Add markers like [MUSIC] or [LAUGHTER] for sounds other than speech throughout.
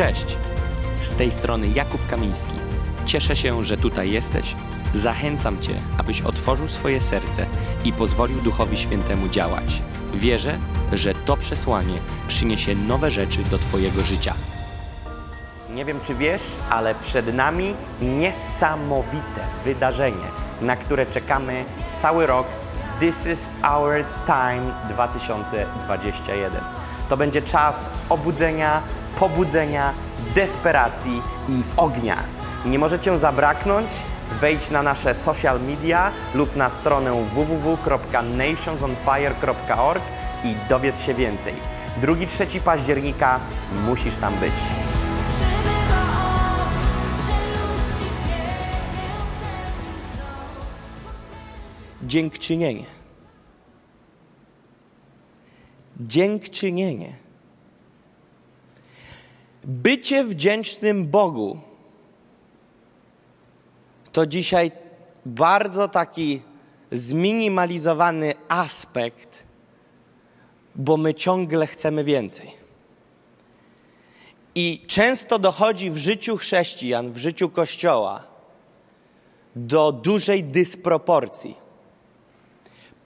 Cześć! Z tej strony Jakub Kamiński. Cieszę się, że tutaj jesteś. Zachęcam Cię, abyś otworzył swoje serce i pozwolił Duchowi Świętemu działać. Wierzę, że to przesłanie przyniesie nowe rzeczy do Twojego życia. Nie wiem, czy wiesz, ale przed nami niesamowite wydarzenie, na które czekamy cały rok. This is our time 2021. To będzie czas obudzenia, pobudzenia, desperacji i ognia. Nie możecie zabraknąć. Wejdź na nasze social media lub na stronę www.nationsonfire.org i dowiedz się więcej. 2-3 października musisz tam być. Dziękczynienie. Dziękczynienie. Bycie wdzięcznym Bogu to dzisiaj bardzo taki zminimalizowany aspekt, bo my ciągle chcemy więcej. I często dochodzi w życiu chrześcijan, w życiu Kościoła do dużej dysproporcji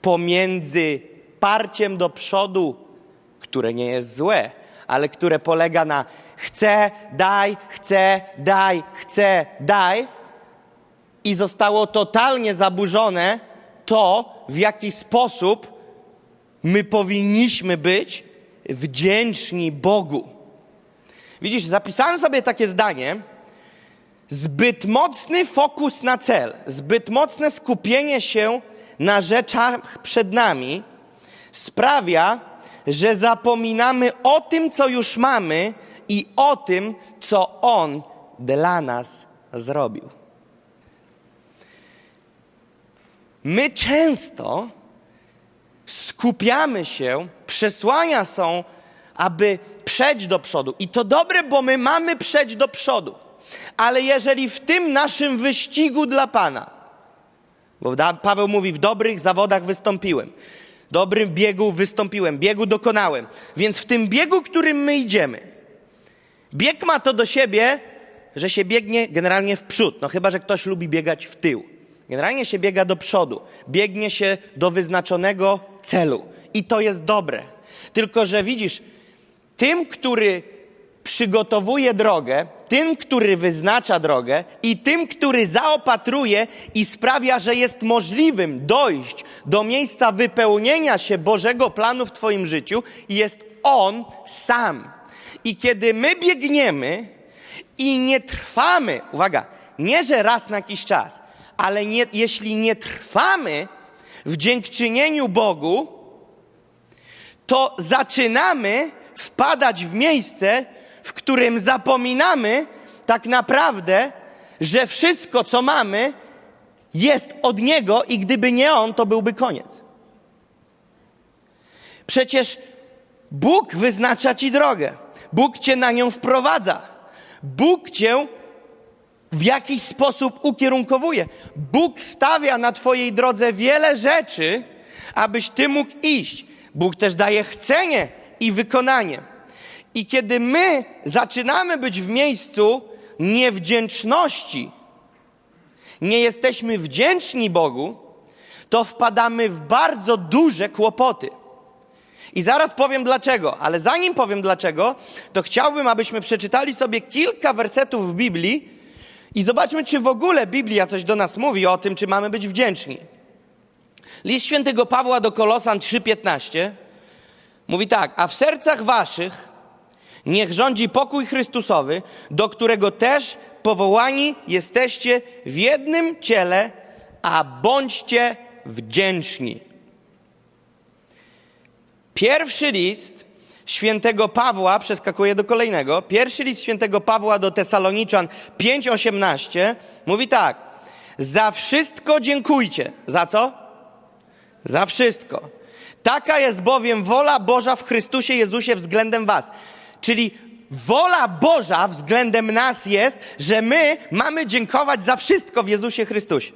pomiędzy parciem do przodu, które nie jest złe, ale które polega na chcę, daj, chcę, daj, chcę, daj, i zostało totalnie zaburzone to, w jaki sposób my powinniśmy być wdzięczni Bogu. Widzisz, zapisałem sobie takie zdanie. Zbyt mocny fokus na cel, zbyt mocne skupienie się na rzeczach przed nami sprawia, że zapominamy o tym, co już mamy i o tym, co On dla nas zrobił. My często skupiamy się, przesłania są, aby przejść do przodu. I to dobre, bo my mamy przejść do przodu. Ale jeżeli w tym naszym wyścigu dla Pana, bo Paweł mówi, w dobrych zawodach wystąpiłem, dobrym biegu wystąpiłem, biegu dokonałem. Więc w tym biegu, którym my idziemy, bieg ma to do siebie, że się biegnie generalnie w przód. No chyba, że ktoś lubi biegać w tył. Generalnie się biega do przodu, biegnie się do wyznaczonego celu i to jest dobre. Tylko, że widzisz, tym, który przygotowuje drogę, tym, który wyznacza drogę i tym, który zaopatruje i sprawia, że jest możliwym dojść do miejsca wypełnienia się Bożego planu w Twoim życiu, jest On sam. I kiedy my biegniemy i nie trwamy, uwaga, nie że raz na jakiś czas, ale nie, jeśli nie trwamy w dziękczynieniu Bogu, to zaczynamy wpadać w miejsce, w którym zapominamy tak naprawdę, że wszystko, co mamy, jest od Niego i gdyby nie On, to byłby koniec. Przecież Bóg wyznacza Ci drogę. Bóg Cię na nią wprowadza. Bóg Cię w jakiś sposób ukierunkowuje. Bóg stawia na Twojej drodze wiele rzeczy, abyś Ty mógł iść. Bóg też daje chcenie i wykonanie. I kiedy my zaczynamy być w miejscu niewdzięczności, nie jesteśmy wdzięczni Bogu, to wpadamy w bardzo duże kłopoty. I zaraz powiem dlaczego, ale zanim powiem dlaczego, to chciałbym, abyśmy przeczytali sobie kilka wersetów w Biblii, i zobaczmy, czy w ogóle Biblia coś do nas mówi o tym, czy mamy być wdzięczni. List świętego Pawła do Kolosan 3:15 mówi tak: A w sercach waszych niech rządzi pokój Chrystusowy, do którego też powołani jesteście w jednym ciele, a bądźcie wdzięczni. Pierwszy list świętego Pawła, przeskakuję do kolejnego, pierwszy list świętego Pawła do Tesaloniczan 5:18 mówi tak: Za wszystko dziękujcie. Za co? Za wszystko. Taka jest bowiem wola Boża w Chrystusie Jezusie względem was. Czyli wola Boża względem nas jest, że my mamy dziękować za wszystko w Jezusie Chrystusie.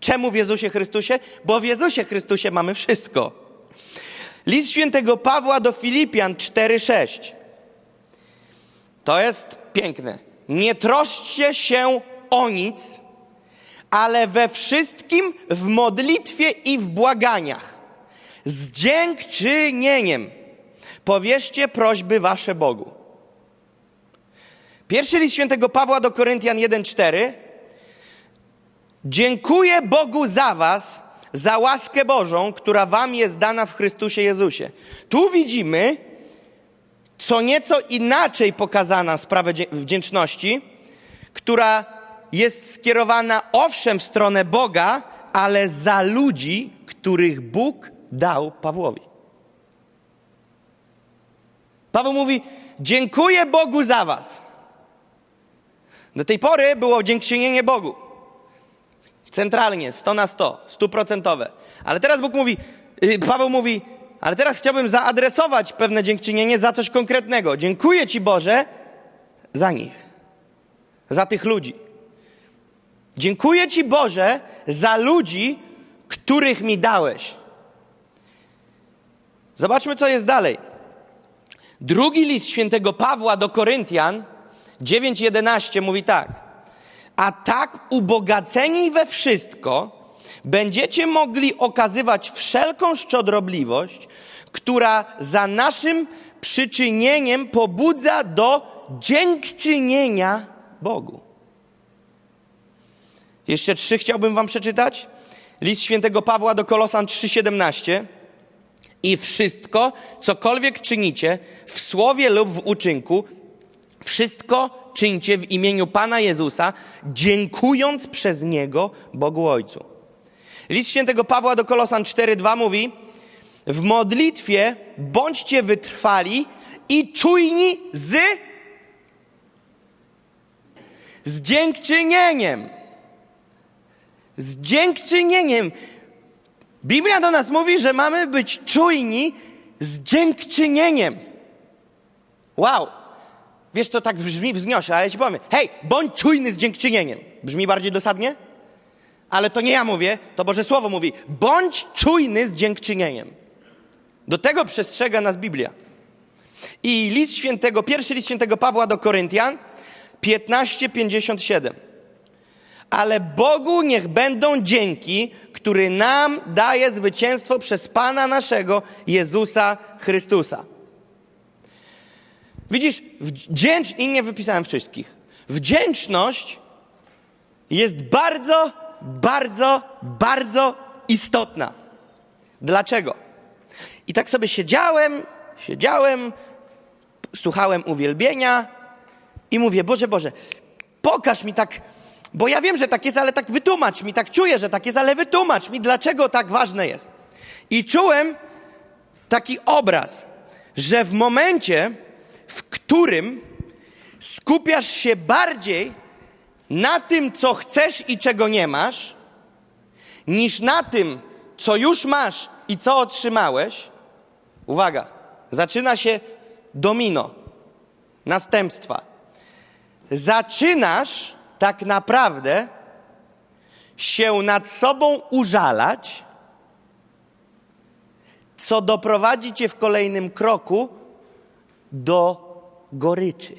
Czemu w Jezusie Chrystusie? Bo w Jezusie Chrystusie mamy wszystko. List świętego Pawła do Filipian 4:6. To jest piękne. Nie troszcie się o nic, ale we wszystkim w modlitwie i w błaganiach. Z dziękczynieniem powierzcie prośby wasze Bogu. Pierwszy list świętego Pawła do Koryntian 1:4 Dziękuję Bogu za was, za łaskę Bożą, która wam jest dana w Chrystusie Jezusie. Tu widzimy co nieco inaczej pokazana sprawę wdzięczności, która jest skierowana owszem w stronę Boga, ale za ludzi, których Bóg dał Pawłowi. Paweł mówi: Dziękuję Bogu za Was. Do tej pory było dziękczynienie Bogu. Centralnie, 100 na 100, stuprocentowe. Ale teraz Bóg mówi, y, Paweł mówi, ale teraz chciałbym zaadresować pewne dziękczynienie za coś konkretnego. Dziękuję Ci Boże za nich, za tych ludzi. Dziękuję Ci Boże za ludzi, których mi dałeś. Zobaczmy, co jest dalej. Drugi list świętego Pawła do Koryntian 9:11 mówi tak: A tak ubogaceni we wszystko, będziecie mogli okazywać wszelką szczodrobliwość, która za naszym przyczynieniem pobudza do dziękczynienia Bogu. Jeszcze trzy chciałbym wam przeczytać. List świętego Pawła do Kolosan 3:17. I wszystko, cokolwiek czynicie, w słowie lub w uczynku, wszystko czyńcie w imieniu Pana Jezusa, dziękując przez Niego Bogu Ojcu. List świętego Pawła do Kolosan 4:2 mówi: W modlitwie bądźcie wytrwali i czujni z z dziękczynieniem. Z dziękczynieniem. Biblia do nas mówi, że mamy być czujni z dziękczynieniem. Wow. Wiesz, to tak brzmi wzniośle, ale ja ci powiem. Hej, bądź czujny z dziękczynieniem. Brzmi bardziej dosadnie? ale to nie ja mówię, to Boże Słowo mówi. Bądź czujny z dziękczynieniem. Do tego przestrzega nas Biblia. I list świętego, pierwszy list świętego Pawła do Koryntian 15:57. Ale Bogu niech będą dzięki, który nam daje zwycięstwo przez Pana naszego Jezusa Chrystusa. Widzisz, wdzięcz... i nie wypisałem wszystkich. Wdzięczność jest bardzo bardzo, bardzo istotna. Dlaczego? I tak sobie siedziałem, siedziałem, słuchałem uwielbienia i mówię: Boże, Boże, pokaż mi tak, bo ja wiem, że tak jest, ale tak wytłumacz mi, tak czuję, że tak jest, ale wytłumacz mi, dlaczego tak ważne jest. I czułem taki obraz, że w momencie, w którym skupiasz się bardziej na tym, co chcesz i czego nie masz, niż na tym, co już masz i co otrzymałeś, uwaga, zaczyna się domino, następstwa. Zaczynasz tak naprawdę się nad sobą użalać, co doprowadzi cię w kolejnym kroku do goryczy.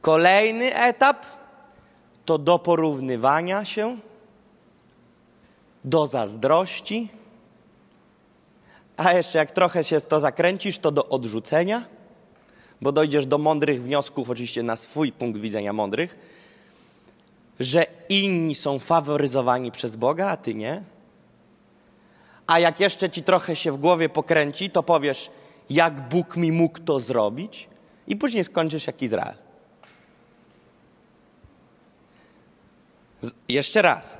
Kolejny etap to do porównywania się, do zazdrości, a jeszcze jak trochę się to zakręcisz, to do odrzucenia, bo dojdziesz do mądrych wniosków, oczywiście na swój punkt widzenia mądrych, że inni są faworyzowani przez Boga, a ty nie. A jak jeszcze ci trochę się w głowie pokręci, to powiesz, jak Bóg mi mógł to zrobić, i później skończysz jak Izrael. Jeszcze raz.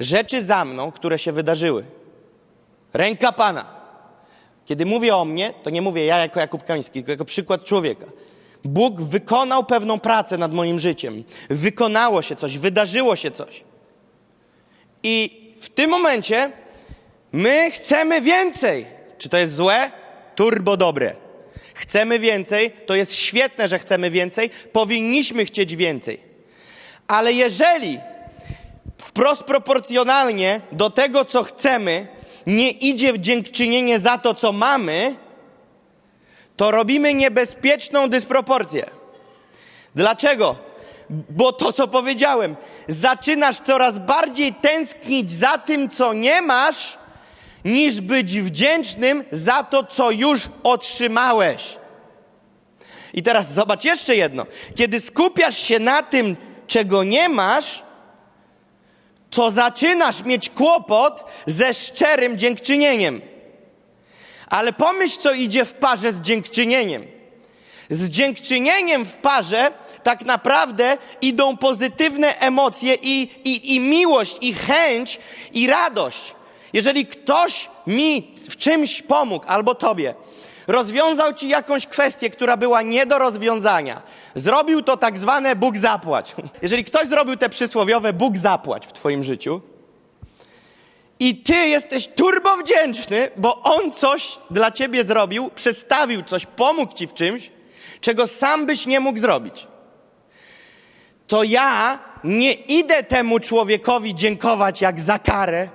Rzeczy za mną, które się wydarzyły. Ręka Pana. Kiedy mówię o mnie, to nie mówię ja jako Jakub Kański, tylko jako przykład człowieka. Bóg wykonał pewną pracę nad moim życiem. Wykonało się coś, wydarzyło się coś. I w tym momencie my chcemy więcej. Czy to jest złe? Turbo dobre. Chcemy więcej, to jest świetne, że chcemy więcej, powinniśmy chcieć więcej. Ale jeżeli wprost proporcjonalnie do tego, co chcemy, nie idzie w dziękczynienie za to, co mamy, to robimy niebezpieczną dysproporcję. Dlaczego? Bo to, co powiedziałem, zaczynasz coraz bardziej tęsknić za tym, co nie masz, niż być wdzięcznym za to, co już otrzymałeś. I teraz zobacz jeszcze jedno. Kiedy skupiasz się na tym, czego nie masz, to zaczynasz mieć kłopot ze szczerym dziękczynieniem. Ale pomyśl, co idzie w parze z dziękczynieniem. Z dziękczynieniem w parze tak naprawdę idą pozytywne emocje i, i, i miłość, i chęć, i radość. Jeżeli ktoś mi w czymś pomógł, albo tobie, rozwiązał ci jakąś kwestię, która była nie do rozwiązania, zrobił to tak zwane Bóg zapłać. [LAUGHS] Jeżeli ktoś zrobił te przysłowiowe Bóg zapłać w twoim życiu, i ty jesteś turbo wdzięczny, bo on coś dla ciebie zrobił, przestawił coś, pomógł ci w czymś, czego sam byś nie mógł zrobić. To ja nie idę temu człowiekowi dziękować jak za karę.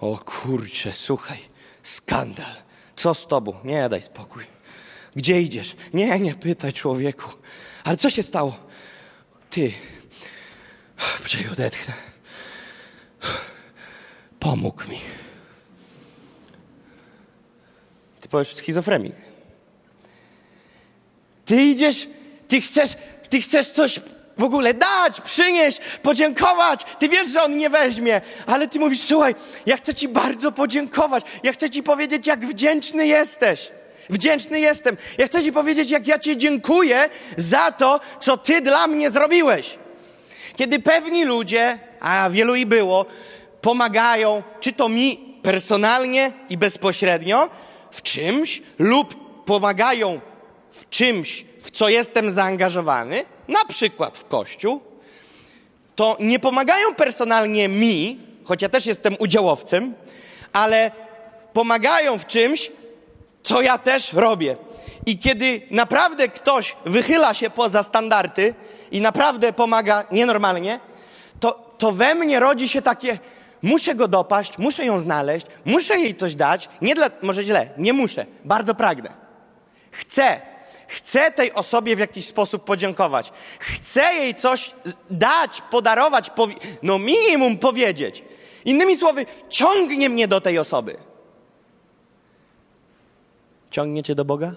O kurczę, słuchaj, skandal. Co z tobą? Nie, daj spokój. Gdzie idziesz? Nie, nie pytaj człowieku. Ale co się stało? Ty. Poczekaj, odetchnę. Pomógł mi. Ty powiesz schizofrenik. Ty idziesz, ty chcesz, ty chcesz coś w ogóle dać, przynieść, podziękować. Ty wiesz, że on nie weźmie, ale ty mówisz, słuchaj, ja chcę ci bardzo podziękować. Ja chcę ci powiedzieć, jak wdzięczny jesteś. Wdzięczny jestem. Ja chcę ci powiedzieć, jak ja ci dziękuję za to, co ty dla mnie zrobiłeś. Kiedy pewni ludzie, a wielu i było, pomagają, czy to mi personalnie i bezpośrednio w czymś, lub pomagają w czymś, w co jestem zaangażowany, na przykład w kościół, to nie pomagają personalnie mi, choć ja też jestem udziałowcem, ale pomagają w czymś, co ja też robię. I kiedy naprawdę ktoś wychyla się poza standardy i naprawdę pomaga nienormalnie, to, to we mnie rodzi się takie, muszę go dopaść, muszę ją znaleźć, muszę jej coś dać. Nie dla, może źle, nie muszę, bardzo pragnę. Chcę, chcę tej osobie w jakiś sposób podziękować. Chcę jej coś dać, podarować, powi- no minimum powiedzieć. Innymi słowy, ciągnie mnie do tej osoby. Ciągnie cię do Boga?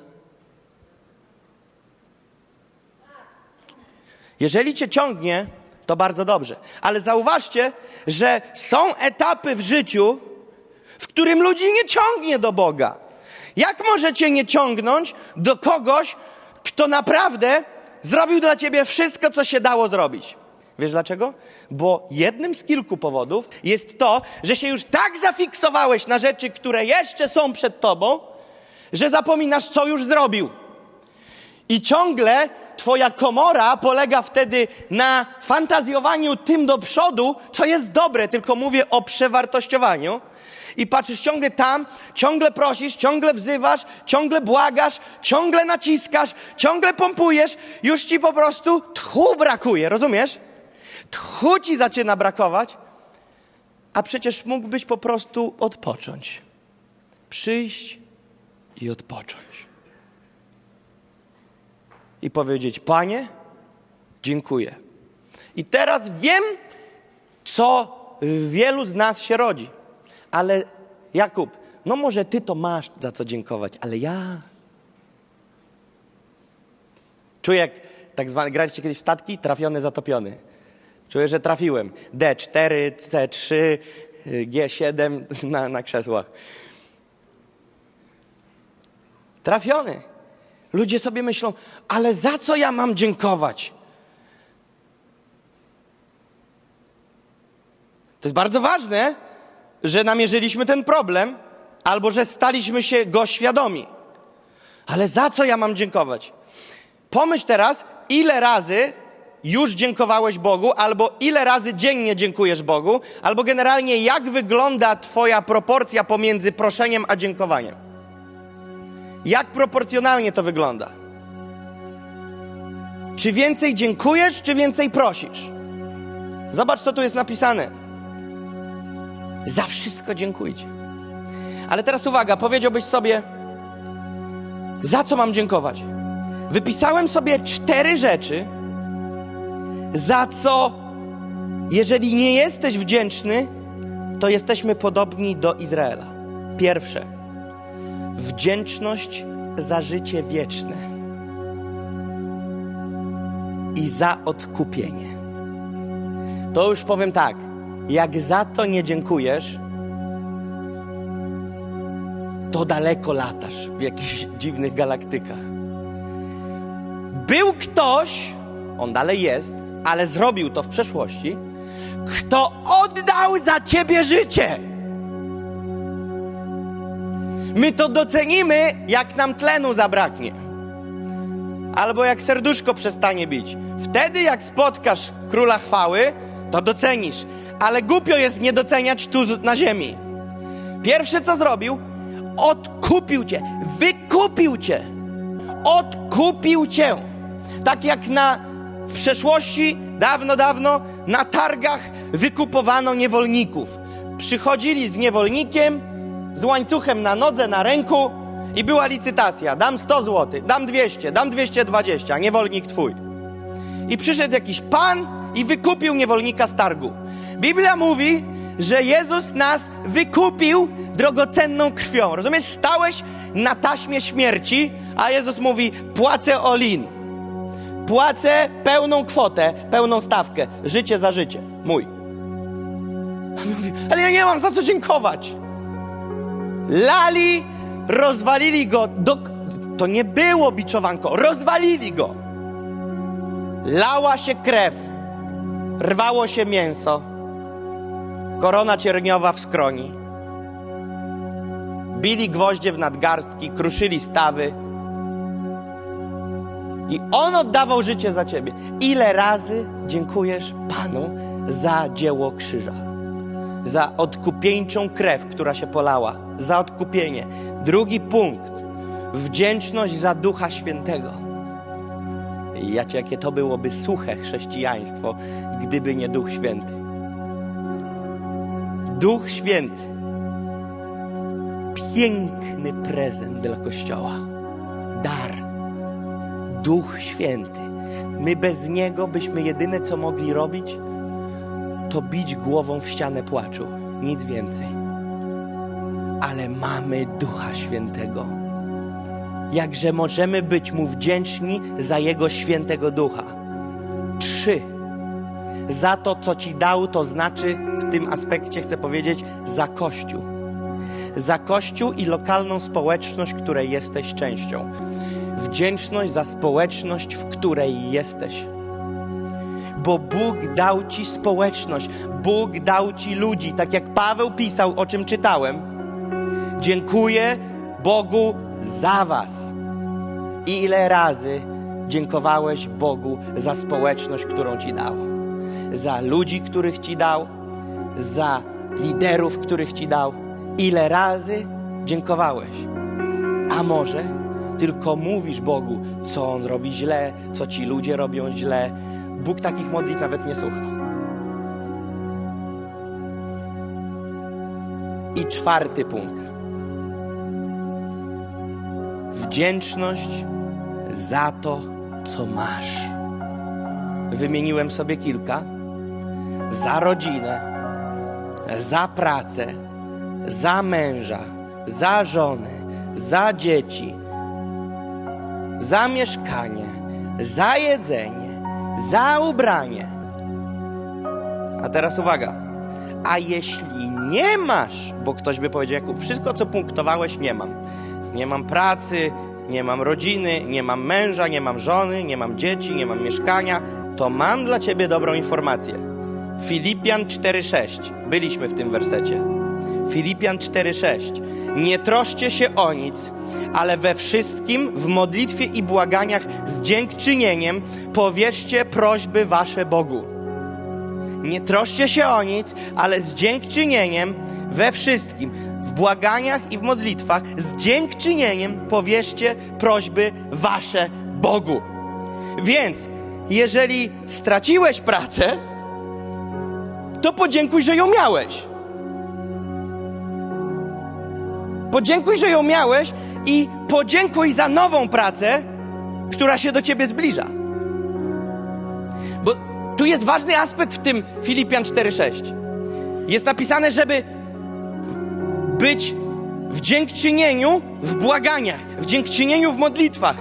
Jeżeli cię ciągnie, to bardzo dobrze. Ale zauważcie, że są etapy w życiu, w którym ludzi nie ciągnie do Boga. Jak możecie nie ciągnąć do kogoś, kto naprawdę zrobił dla ciebie wszystko, co się dało zrobić? Wiesz dlaczego? Bo jednym z kilku powodów jest to, że się już tak zafiksowałeś na rzeczy, które jeszcze są przed tobą, że zapominasz, co już zrobił. I ciągle twoja komora polega wtedy na fantazjowaniu tym do przodu, co jest dobre, tylko mówię o przewartościowaniu. I patrzysz ciągle tam, ciągle prosisz, ciągle wzywasz, ciągle błagasz, ciągle naciskasz, ciągle pompujesz, już ci po prostu tchu brakuje, rozumiesz? Tchu ci zaczyna brakować, a przecież mógłbyś po prostu odpocząć. Przyjść i odpocząć. I powiedzieć: Panie, dziękuję. I teraz wiem, co w wielu z nas się rodzi. Ale Jakub, no może ty to masz za co dziękować, ale ja. Czuję, jak tak zwany, graliście kiedyś w statki? Trafiony, zatopiony. Czuję, że trafiłem. D4, C3, G7 na, na krzesłach. Trafiony. Ludzie sobie myślą, ale za co ja mam dziękować? To jest bardzo ważne, że namierzyliśmy ten problem, albo że staliśmy się go świadomi. Ale za co ja mam dziękować? Pomyśl teraz, ile razy już dziękowałeś Bogu, albo ile razy dziennie dziękujesz Bogu, albo generalnie jak wygląda Twoja proporcja pomiędzy proszeniem a dziękowaniem. Jak proporcjonalnie to wygląda? Czy więcej dziękujesz, czy więcej prosisz? Zobacz, co tu jest napisane. Za wszystko dziękujcie. Ale teraz uwaga, powiedziałbyś sobie, Za co mam dziękować? Wypisałem sobie cztery rzeczy, za co, jeżeli nie jesteś wdzięczny, to jesteśmy podobni do Izraela. Pierwsze, wdzięczność za życie wieczne i za odkupienie. To już powiem tak, jak za to nie dziękujesz, to daleko latasz w jakichś dziwnych galaktykach. Był ktoś, on dalej jest, ale zrobił to w przeszłości, kto oddał za ciebie życie. My to docenimy, jak nam tlenu zabraknie. Albo jak serduszko przestanie bić. Wtedy, jak spotkasz króla chwały, to docenisz. Ale głupio jest nie doceniać tu na ziemi. Pierwsze, co zrobił, odkupił cię, wykupił cię. Odkupił cię. Tak jak na w przeszłości, dawno, dawno, na targach wykupowano niewolników. Przychodzili z niewolnikiem, z łańcuchem na nodze, na ręku i była licytacja. Dam 100 zł, dam 200, dam 220, niewolnik twój. I przyszedł jakiś pan i wykupił niewolnika z targu. Biblia mówi, że Jezus nas wykupił drogocenną krwią. Rozumiesz? Stałeś na taśmie śmierci, a Jezus mówi: Płacę olin. Płacę pełną kwotę, pełną stawkę. Życie za życie. Mój. Ale ja nie mam za co dziękować. Lali, rozwalili go. Do... To nie było biczowanko. Rozwalili go. Lała się krew. Rwało się mięso. Korona cierniowa w skroni. Bili gwoździe w nadgarstki, kruszyli stawy. I On oddawał życie za Ciebie. Ile razy dziękujesz Panu za dzieło krzyża? Za odkupieńczą krew, która się polała. Za odkupienie. Drugi punkt. Wdzięczność za Ducha Świętego. Jakie to byłoby suche chrześcijaństwo, gdyby nie Duch Święty. Duch Święty. Piękny prezent dla Kościoła. Dar. Duch Święty. My bez Niego byśmy jedyne, co mogli robić, to bić głową w ścianę płaczu. Nic więcej. Ale mamy Ducha Świętego. Jakże możemy być Mu wdzięczni za Jego Świętego Ducha. Trzy. Za to, co Ci dał, to znaczy w tym aspekcie chcę powiedzieć za Kościół. Za Kościół i lokalną społeczność, której jesteś częścią wdzięczność za społeczność, w której jesteś. Bo Bóg dał ci społeczność, Bóg dał ci ludzi, tak jak Paweł pisał, o czym czytałem. Dziękuję Bogu za Was. I ile razy dziękowałeś Bogu za społeczność, którą ci dał? Za ludzi, których ci dał, za liderów, których ci dał. Ile razy dziękowałeś? A może tylko mówisz Bogu, co On robi źle, co ci ludzie robią źle. Bóg takich modlitw nawet nie słucha. I czwarty punkt. Wdzięczność za to, co masz. Wymieniłem sobie kilka. Za rodzinę, za pracę, za męża, za żonę, za dzieci, za mieszkanie, za jedzenie, za ubranie. A teraz uwaga. A jeśli nie masz, bo ktoś by powiedział, Jakub, wszystko co punktowałeś nie mam. Nie mam pracy, nie mam rodziny, nie mam męża, nie mam żony, nie mam dzieci, nie mam mieszkania, to mam dla ciebie dobrą informację. Filipian 4:6. Byliśmy w tym wersecie. Filipian 4:6. Nie troszcie się o nic, ale we wszystkim w modlitwie i błaganiach z dziękczynieniem powierzcie prośby wasze Bogu. Nie troszcie się o nic, ale z dziękczynieniem we wszystkim, w błaganiach i w modlitwach, z dziękczynieniem powierzcie prośby wasze Bogu. Więc, jeżeli straciłeś pracę, to podziękuj, że ją miałeś. Podziękuj, że ją miałeś i podziękuj za nową pracę, która się do ciebie zbliża. Bo tu jest ważny aspekt w tym Filipian 4:6. Jest napisane, żeby być w dziękczynieniu, w błaganiach, w dziękczynieniu w modlitwach.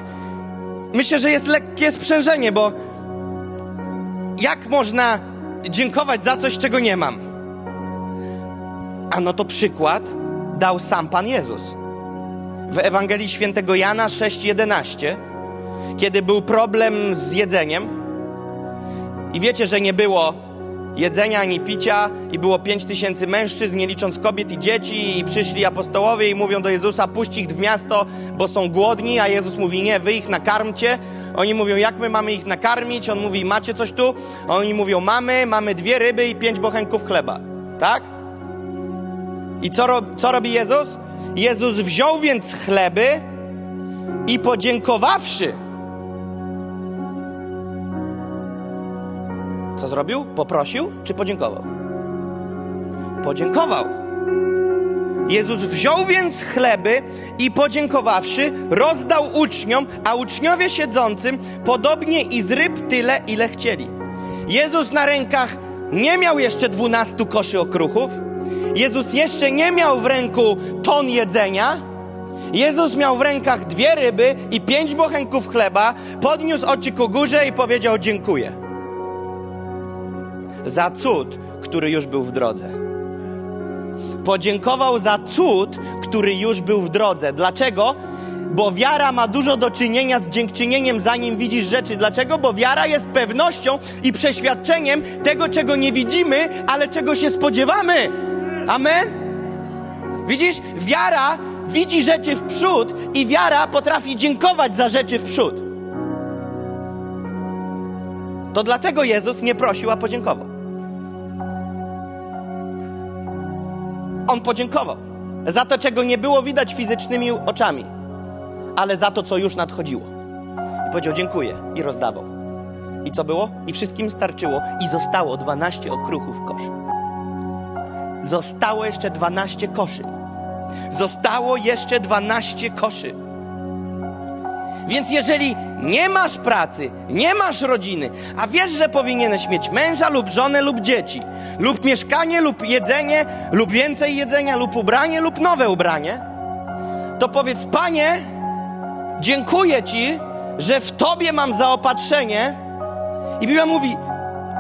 Myślę, że jest lekkie sprzężenie, bo jak można dziękować za coś, czego nie mam? A no to przykład dał sam Pan Jezus. W Ewangelii Świętego Jana 6:11, kiedy był problem z jedzeniem, i wiecie, że nie było jedzenia ani picia i było pięć tysięcy mężczyzn, nie licząc kobiet i dzieci i przyszli apostołowie i mówią do Jezusa, puść ich w miasto, bo są głodni, a Jezus mówi, nie, wy ich nakarmcie. Oni mówią, jak my mamy ich nakarmić? On mówi, macie coś tu? Oni mówią, mamy, mamy dwie ryby i pięć bochenków chleba. Tak? I co, ro co robi Jezus? Jezus wziął więc chleby i podziękowawszy, Co zrobił? Poprosił czy podziękował? Podziękował. Jezus wziął więc chleby i podziękowawszy, rozdał uczniom, a uczniowie siedzącym podobnie i z ryb tyle, ile chcieli. Jezus na rękach nie miał jeszcze dwunastu koszy okruchów. Jezus jeszcze nie miał w ręku ton jedzenia. Jezus miał w rękach dwie ryby i pięć bochenków chleba, podniósł oczy ku górze i powiedział dziękuję za cud, który już był w drodze. Podziękował za cud, który już był w drodze. Dlaczego? Bo wiara ma dużo do czynienia z dziękczynieniem, zanim widzisz rzeczy. Dlaczego? Bo wiara jest pewnością i przeświadczeniem tego, czego nie widzimy, ale czego się spodziewamy. Amen? Widzisz? Wiara widzi rzeczy w przód i wiara potrafi dziękować za rzeczy w przód. To dlatego Jezus nie prosił, a podziękował. On podziękował za to, czego nie było widać fizycznymi oczami, ale za to, co już nadchodziło. I powiedział dziękuję i rozdawał. I co było? I wszystkim starczyło i zostało 12 okruchów koszy. Zostało jeszcze 12 koszy. Zostało jeszcze 12 koszy. Więc jeżeli nie masz pracy, nie masz rodziny, a wiesz, że powinieneś mieć męża lub żonę lub dzieci, lub mieszkanie, lub jedzenie, lub więcej jedzenia, lub ubranie, lub nowe ubranie, to powiedz, Panie, dziękuję Ci, że w Tobie mam zaopatrzenie. I Biblia mówi,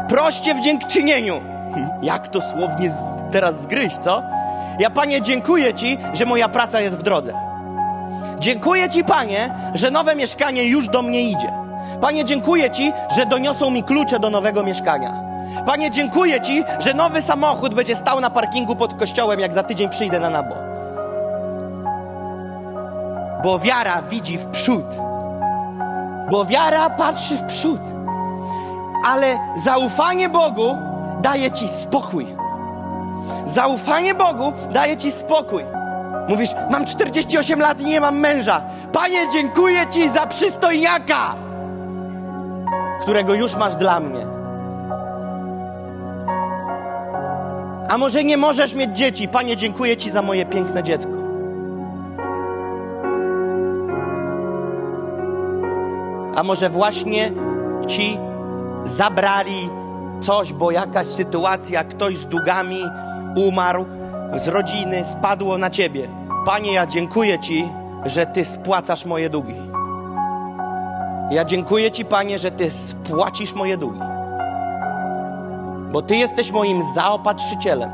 proście w dziękczynieniu. [LAUGHS] Jak to słownie teraz zgryźć, co? Ja, Panie, dziękuję Ci, że moja praca jest w drodze. Dziękuję Ci, Panie, że nowe mieszkanie już do mnie idzie. Panie, dziękuję Ci, że doniosą mi klucze do nowego mieszkania. Panie, dziękuję Ci, że nowy samochód będzie stał na parkingu pod kościołem, jak za tydzień przyjdę na nabo. Bo wiara widzi w przód. Bo wiara patrzy w przód. Ale zaufanie Bogu daje Ci spokój. Zaufanie Bogu daje Ci spokój. Mówisz, mam 48 lat i nie mam męża. Panie, dziękuję Ci za przystojniaka, którego już masz dla mnie. A może nie możesz mieć dzieci? Panie, dziękuję Ci za moje piękne dziecko. A może właśnie Ci zabrali coś, bo jakaś sytuacja, ktoś z długami umarł, z rodziny spadło na ciebie. Panie, ja dziękuję Ci, że Ty spłacasz moje długi. Ja dziękuję Ci, Panie, że Ty spłacisz moje długi. Bo Ty jesteś moim zaopatrzycielem.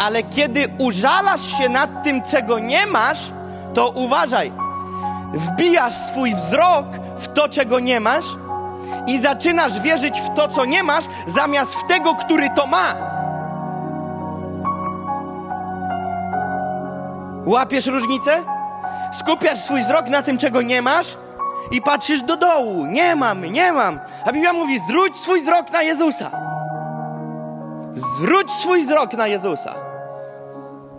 Ale kiedy użalasz się nad tym, czego nie masz, to uważaj. Wbijasz swój wzrok w to, czego nie masz i zaczynasz wierzyć w to, co nie masz, zamiast w tego, który to ma. Łapiesz różnicę? Skupiasz swój wzrok na tym, czego nie masz i patrzysz do dołu. Nie mam, nie mam. A Biblia mówi, zwróć swój wzrok na Jezusa. Zwróć swój wzrok na Jezusa.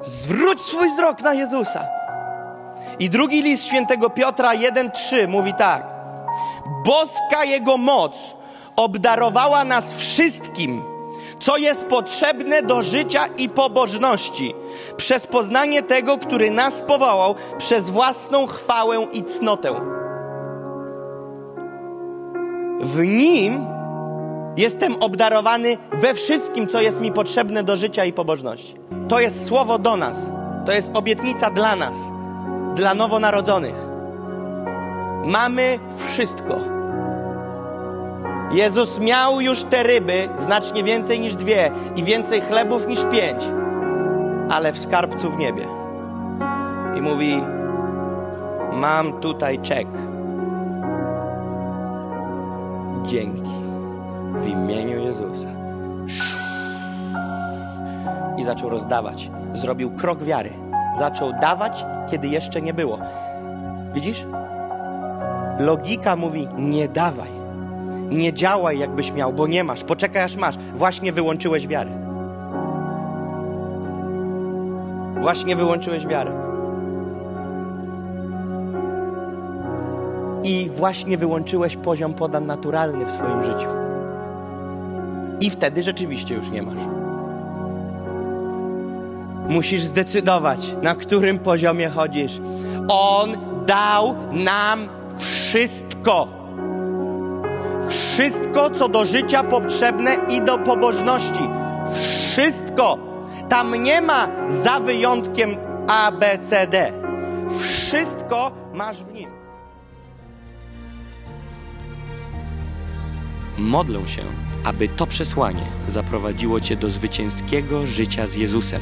Zwróć swój wzrok na Jezusa. I drugi list świętego Piotra 1:3 mówi tak: Boska jego moc obdarowała nas wszystkim, co jest potrzebne do życia i pobożności, przez poznanie tego, który nas powołał, przez własną chwałę i cnotę. W nim jestem obdarowany we wszystkim, co jest mi potrzebne do życia i pobożności. To jest słowo do nas, to jest obietnica dla nas, dla nowonarodzonych. Mamy wszystko. Jezus miał już te ryby, znacznie więcej niż dwie, i więcej chlebów niż pięć, ale w skarbcu w niebie. I mówi: Mam tutaj czek. Dzięki w imieniu Jezusa. I zaczął rozdawać. Zrobił krok wiary. Zaczął dawać, kiedy jeszcze nie było. Widzisz? Logika mówi: nie dawaj. Nie działaj, jakbyś miał, bo nie masz. Poczekaj, aż masz. Właśnie wyłączyłeś wiarę. Właśnie wyłączyłeś wiarę. I właśnie wyłączyłeś poziom podan naturalny w swoim życiu. I wtedy rzeczywiście już nie masz. Musisz zdecydować, na którym poziomie chodzisz. On dał nam wszystko. Wszystko, co do życia potrzebne i do pobożności. Wszystko. Tam nie ma za wyjątkiem A, B, C, D. Wszystko masz w nim. Modlę się, aby to przesłanie zaprowadziło Cię do zwycięskiego życia z Jezusem.